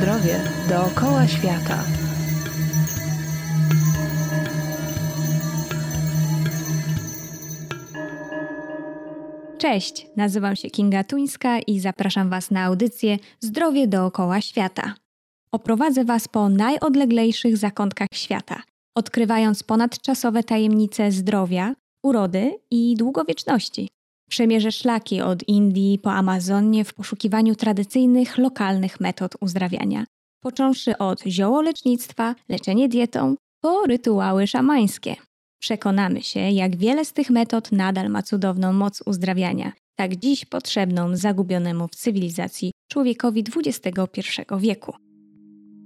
zdrowie dookoła świata. Cześć, nazywam się Kinga Tuńska i zapraszam Was na audycję Zdrowie dookoła świata. Oprowadzę Was po najodleglejszych zakątkach świata, odkrywając ponadczasowe tajemnice zdrowia, urody i długowieczności. Przemierzę szlaki od Indii po Amazonię w poszukiwaniu tradycyjnych, lokalnych metod uzdrawiania, począwszy od ziołolecznictwa, leczenie dietą, po rytuały szamańskie. Przekonamy się, jak wiele z tych metod nadal ma cudowną moc uzdrawiania, tak dziś potrzebną zagubionemu w cywilizacji człowiekowi XXI wieku.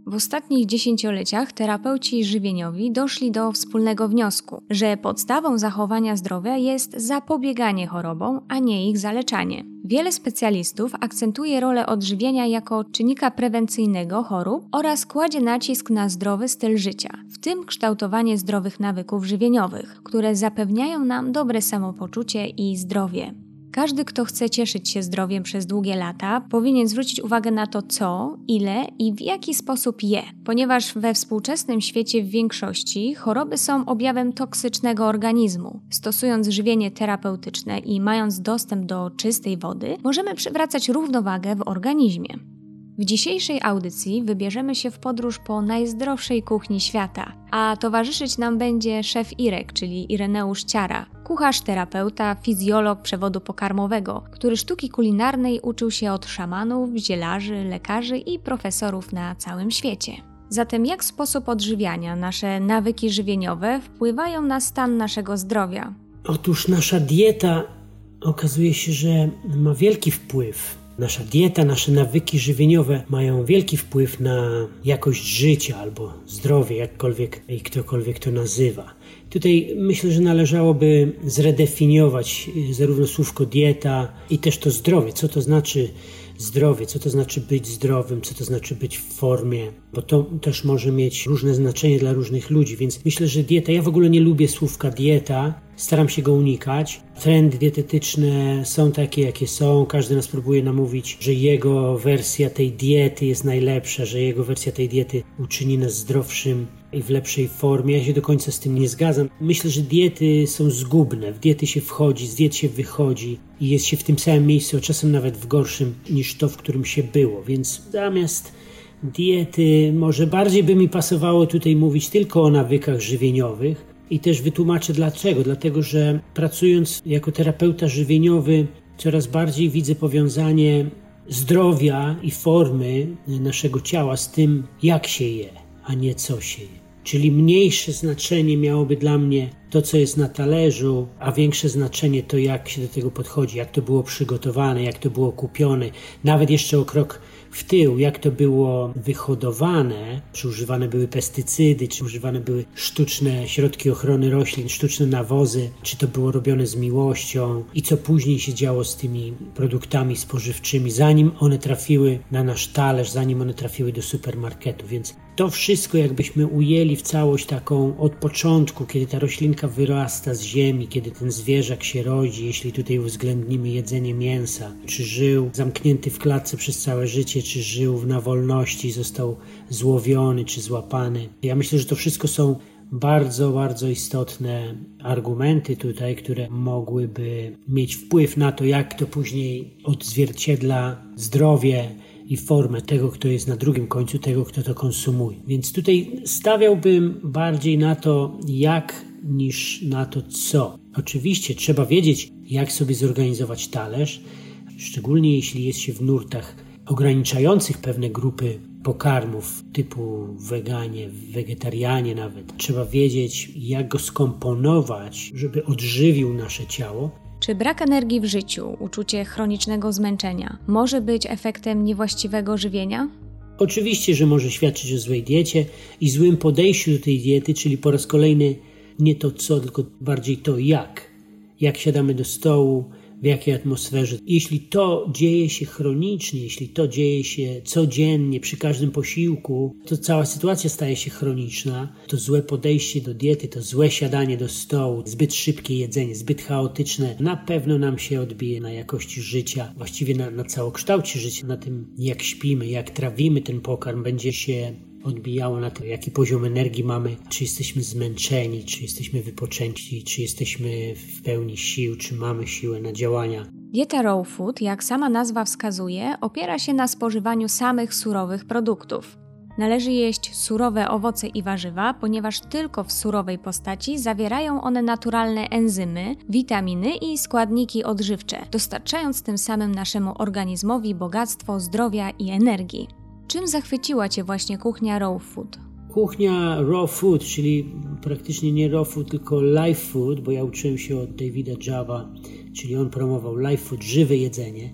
W ostatnich dziesięcioleciach terapeuci żywieniowi doszli do wspólnego wniosku, że podstawą zachowania zdrowia jest zapobieganie chorobom, a nie ich zaleczanie. Wiele specjalistów akcentuje rolę odżywienia jako czynnika prewencyjnego chorób oraz kładzie nacisk na zdrowy styl życia, w tym kształtowanie zdrowych nawyków żywieniowych, które zapewniają nam dobre samopoczucie i zdrowie. Każdy, kto chce cieszyć się zdrowiem przez długie lata, powinien zwrócić uwagę na to, co, ile i w jaki sposób je, ponieważ we współczesnym świecie w większości choroby są objawem toksycznego organizmu. Stosując żywienie terapeutyczne i mając dostęp do czystej wody, możemy przywracać równowagę w organizmie. W dzisiejszej audycji wybierzemy się w podróż po najzdrowszej kuchni świata, a towarzyszyć nam będzie szef Irek, czyli Ireneusz Ciara, kucharz, terapeuta, fizjolog przewodu pokarmowego, który sztuki kulinarnej uczył się od szamanów, zielarzy, lekarzy i profesorów na całym świecie. Zatem jak sposób odżywiania, nasze nawyki żywieniowe wpływają na stan naszego zdrowia? Otóż nasza dieta okazuje się, że ma wielki wpływ Nasza dieta, nasze nawyki żywieniowe mają wielki wpływ na jakość życia albo zdrowie, jakkolwiek i ktokolwiek to nazywa. Tutaj myślę, że należałoby zredefiniować y, zarówno słówko dieta i też to zdrowie. Co to znaczy zdrowie, co to znaczy być zdrowym, co to znaczy być w formie, bo to też może mieć różne znaczenie dla różnych ludzi, więc myślę, że dieta, ja w ogóle nie lubię słówka dieta, staram się go unikać. Trendy dietetyczne są takie, jakie są. Każdy nas próbuje namówić, że jego wersja tej diety jest najlepsza, że jego wersja tej diety uczyni nas zdrowszym i w lepszej formie. Ja się do końca z tym nie zgadzam. Myślę, że diety są zgubne. W diety się wchodzi, z diet się wychodzi i jest się w tym samym miejscu, a czasem nawet w gorszym niż to, w którym się było. Więc zamiast diety, może bardziej by mi pasowało tutaj mówić tylko o nawykach żywieniowych. I też wytłumaczę dlaczego. Dlatego, że pracując jako terapeuta żywieniowy, coraz bardziej widzę powiązanie zdrowia i formy naszego ciała z tym, jak się je, a nie co się je. Czyli mniejsze znaczenie miałoby dla mnie to, co jest na talerzu, a większe znaczenie to, jak się do tego podchodzi, jak to było przygotowane, jak to było kupione, nawet jeszcze o krok w tył, jak to było wyhodowane, czy używane były pestycydy, czy używane były sztuczne środki ochrony roślin, sztuczne nawozy, czy to było robione z miłością i co później się działo z tymi produktami spożywczymi, zanim one trafiły na nasz talerz, zanim one trafiły do supermarketu. Więc to wszystko, jakbyśmy ujęli w całość taką od początku, kiedy ta roślinka wyrasta z ziemi, kiedy ten zwierzak się rodzi, jeśli tutaj uwzględnimy jedzenie mięsa, czy żył zamknięty w klatce przez całe życie, czy żył na wolności, został złowiony, czy złapany. Ja myślę, że to wszystko są bardzo, bardzo istotne argumenty tutaj, które mogłyby mieć wpływ na to, jak to później odzwierciedla zdrowie i formę tego, kto jest na drugim końcu, tego, kto to konsumuje. Więc tutaj stawiałbym bardziej na to, jak niż na to, co. Oczywiście trzeba wiedzieć, jak sobie zorganizować talerz, szczególnie jeśli jest się w nurtach ograniczających pewne grupy pokarmów typu weganie, wegetarianie nawet. Trzeba wiedzieć, jak go skomponować, żeby odżywił nasze ciało, czy brak energii w życiu, uczucie chronicznego zmęczenia może być efektem niewłaściwego żywienia? Oczywiście, że może świadczyć o złej diecie i złym podejściu do tej diety, czyli po raz kolejny nie to co, tylko bardziej to jak. Jak siadamy do stołu, w jakiej atmosferze. Jeśli to dzieje się chronicznie, jeśli to dzieje się codziennie, przy każdym posiłku, to cała sytuacja staje się chroniczna. To złe podejście do diety, to złe siadanie do stołu, zbyt szybkie jedzenie, zbyt chaotyczne, na pewno nam się odbije na jakości życia, właściwie na, na całokształcie życia, na tym jak śpimy, jak trawimy ten pokarm, będzie się odbijało na to, jaki poziom energii mamy, czy jesteśmy zmęczeni, czy jesteśmy wypoczęci, czy jesteśmy w pełni sił, czy mamy siłę na działania. Dieta raw food, jak sama nazwa wskazuje, opiera się na spożywaniu samych surowych produktów. Należy jeść surowe owoce i warzywa, ponieważ tylko w surowej postaci zawierają one naturalne enzymy, witaminy i składniki odżywcze, dostarczając tym samym naszemu organizmowi bogactwo zdrowia i energii. Czym zachwyciła Cię właśnie kuchnia raw food? Kuchnia raw food, czyli praktycznie nie raw food, tylko live food, bo ja uczyłem się od Davida Java, czyli on promował live food, żywe jedzenie,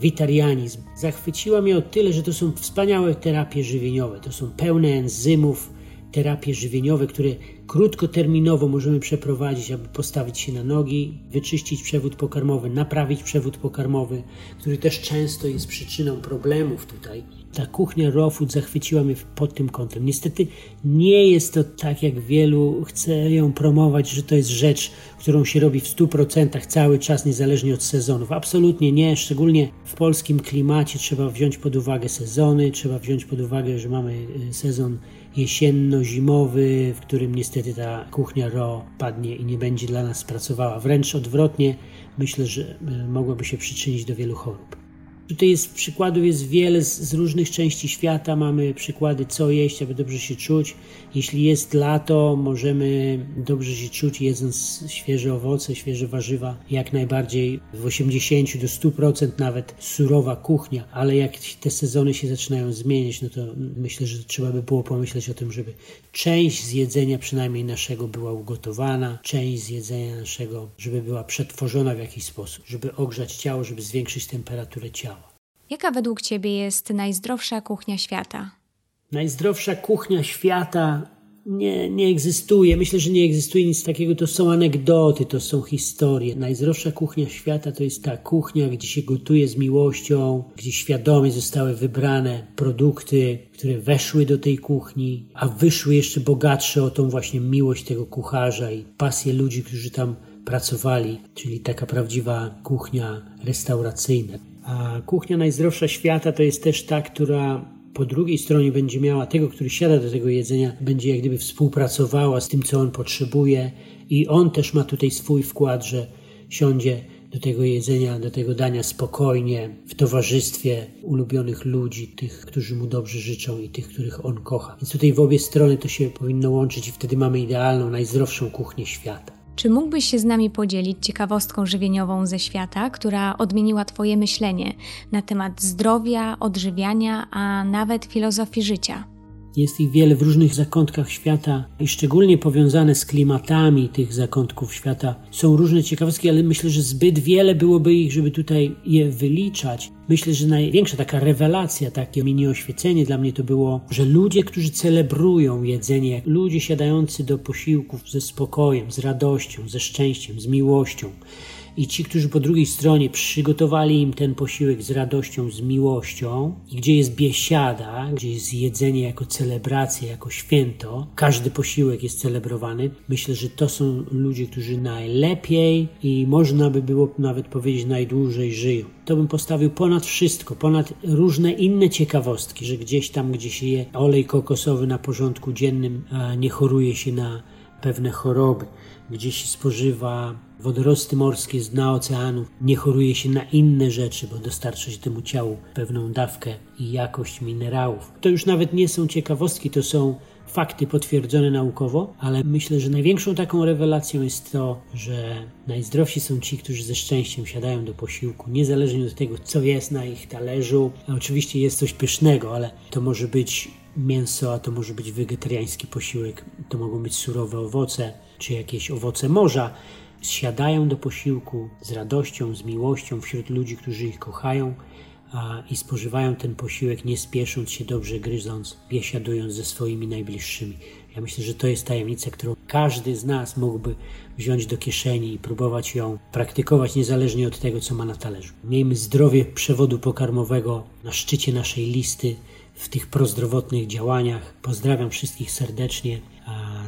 witarianizm. Zachwyciła mnie o tyle, że to są wspaniałe terapie żywieniowe, to są pełne enzymów, terapie żywieniowe, które krótkoterminowo możemy przeprowadzić, aby postawić się na nogi, wyczyścić przewód pokarmowy, naprawić przewód pokarmowy, który też często jest przyczyną problemów tutaj ta kuchnia raw food zachwyciła mnie pod tym kątem. Niestety nie jest to tak, jak wielu chce ją promować, że to jest rzecz, którą się robi w 100% cały czas, niezależnie od sezonów. Absolutnie nie, szczególnie w polskim klimacie trzeba wziąć pod uwagę sezony, trzeba wziąć pod uwagę, że mamy y, sezon jesienno-zimowy, w którym niestety ta kuchnia raw padnie i nie będzie dla nas pracowała. Wręcz odwrotnie, myślę, że y, mogłaby się przyczynić do wielu chorób. Tutaj jest przykładów jest wiele z, z, różnych części świata. Mamy przykłady, co jeść, aby dobrze się czuć. Jeśli jest lato, możemy dobrze się czuć jedząc świeże owoce, świeże warzywa. Jak najbardziej w 80 do 100% nawet surowa kuchnia. Ale jak te sezony się zaczynają zmieniać, no to myślę, że trzeba by było pomyśleć o tym, żeby część z jedzenia przynajmniej naszego była ugotowana, część z jedzenia naszego, żeby była przetworzona w jakiś sposób, żeby ogrzać ciało, żeby zwiększyć temperaturę ciała. Jaka według Ciebie jest najzdrowsza kuchnia świata? Najzdrowsza kuchnia świata nie, nie egzystuje. Myślę, że nie egzystuje nic takiego. To są anegdoty, to są historie. Najzdrowsza kuchnia świata to jest ta kuchnia, gdzie się gotuje z miłością, gdzie świadomie zostały wybrane produkty, które weszły do tej kuchni, a wyszły jeszcze bogatsze o tą właśnie miłość tego kucharza i pasję ludzi, którzy tam pracowali, czyli taka prawdziwa kuchnia restauracyjna. A kuchnia najzdrowsza świata to jest też ta, która po drugiej stronie będzie miała tego, który siada do tego jedzenia, będzie jak gdyby współpracowała z tym, co on potrzebuje, i on też ma tutaj swój wkład, że siądzie do tego jedzenia, do tego dania spokojnie, w towarzystwie ulubionych ludzi, tych, którzy mu dobrze życzą i tych, których on kocha. Więc tutaj w obie strony to się powinno łączyć, i wtedy mamy idealną, najzdrowszą kuchnię świata. Czy mógłbyś się z nami podzielić ciekawostką żywieniową ze świata, która odmieniła Twoje myślenie na temat zdrowia, odżywiania, a nawet filozofii życia? Jest ich wiele w różnych zakątkach świata i szczególnie powiązane z klimatami tych zakątków świata. Są różne ciekawostki, ale myślę, że zbyt wiele byłoby ich, żeby tutaj je wyliczać. Myślę, że największa taka rewelacja, takie mini oświecenie dla mnie to było, że ludzie, którzy celebrują jedzenie, ludzie siadający do posiłków ze spokojem, z radością, ze szczęściem, z miłością, i ci, którzy po drugiej stronie przygotowali im ten posiłek z radością, z miłością, i gdzie jest biesiada, gdzie jest jedzenie jako celebracja, jako święto, każdy posiłek jest celebrowany. Myślę, że to są ludzie, którzy najlepiej i można by było nawet powiedzieć najdłużej żyją. To bym postawił ponad wszystko, ponad różne inne ciekawostki, że gdzieś tam, gdzie się je olej kokosowy na porządku dziennym, nie choruje się na pewne choroby, gdzie się spożywa wodorosty morskie z dna oceanu, nie choruje się na inne rzeczy, bo dostarcza się temu ciału pewną dawkę i jakość minerałów. To już nawet nie są ciekawostki, to są fakty potwierdzone naukowo, ale myślę, że największą taką rewelacją jest to, że najzdrowsi są ci, którzy ze szczęściem siadają do posiłku, niezależnie od tego, co jest na ich talerzu. A oczywiście jest coś pysznego, ale to może być mięso, a to może być wegetariański posiłek, to mogą być surowe owoce, czy jakieś owoce morza siadają do posiłku z radością, z miłością wśród ludzi, którzy ich kochają, a, i spożywają ten posiłek nie spiesząc się, dobrze gryząc, biesiadując ze swoimi najbliższymi. Ja myślę, że to jest tajemnica, którą każdy z nas mógłby wziąć do kieszeni i próbować ją praktykować niezależnie od tego, co ma na talerzu. Miejmy zdrowie przewodu pokarmowego na szczycie naszej listy w tych prozdrowotnych działaniach. Pozdrawiam wszystkich serdecznie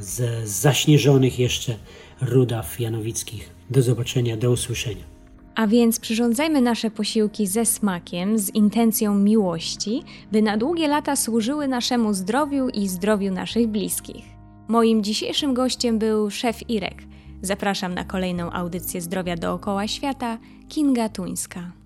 z zaśnieżonych jeszcze Rudaw Janowickich. Do zobaczenia, do usłyszenia. A więc przyrządzajmy nasze posiłki ze smakiem, z intencją miłości, by na długie lata służyły naszemu zdrowiu i zdrowiu naszych bliskich. Moim dzisiejszym gościem był szef Irek. Zapraszam na kolejną audycję zdrowia dookoła świata, Kinga Tuńska.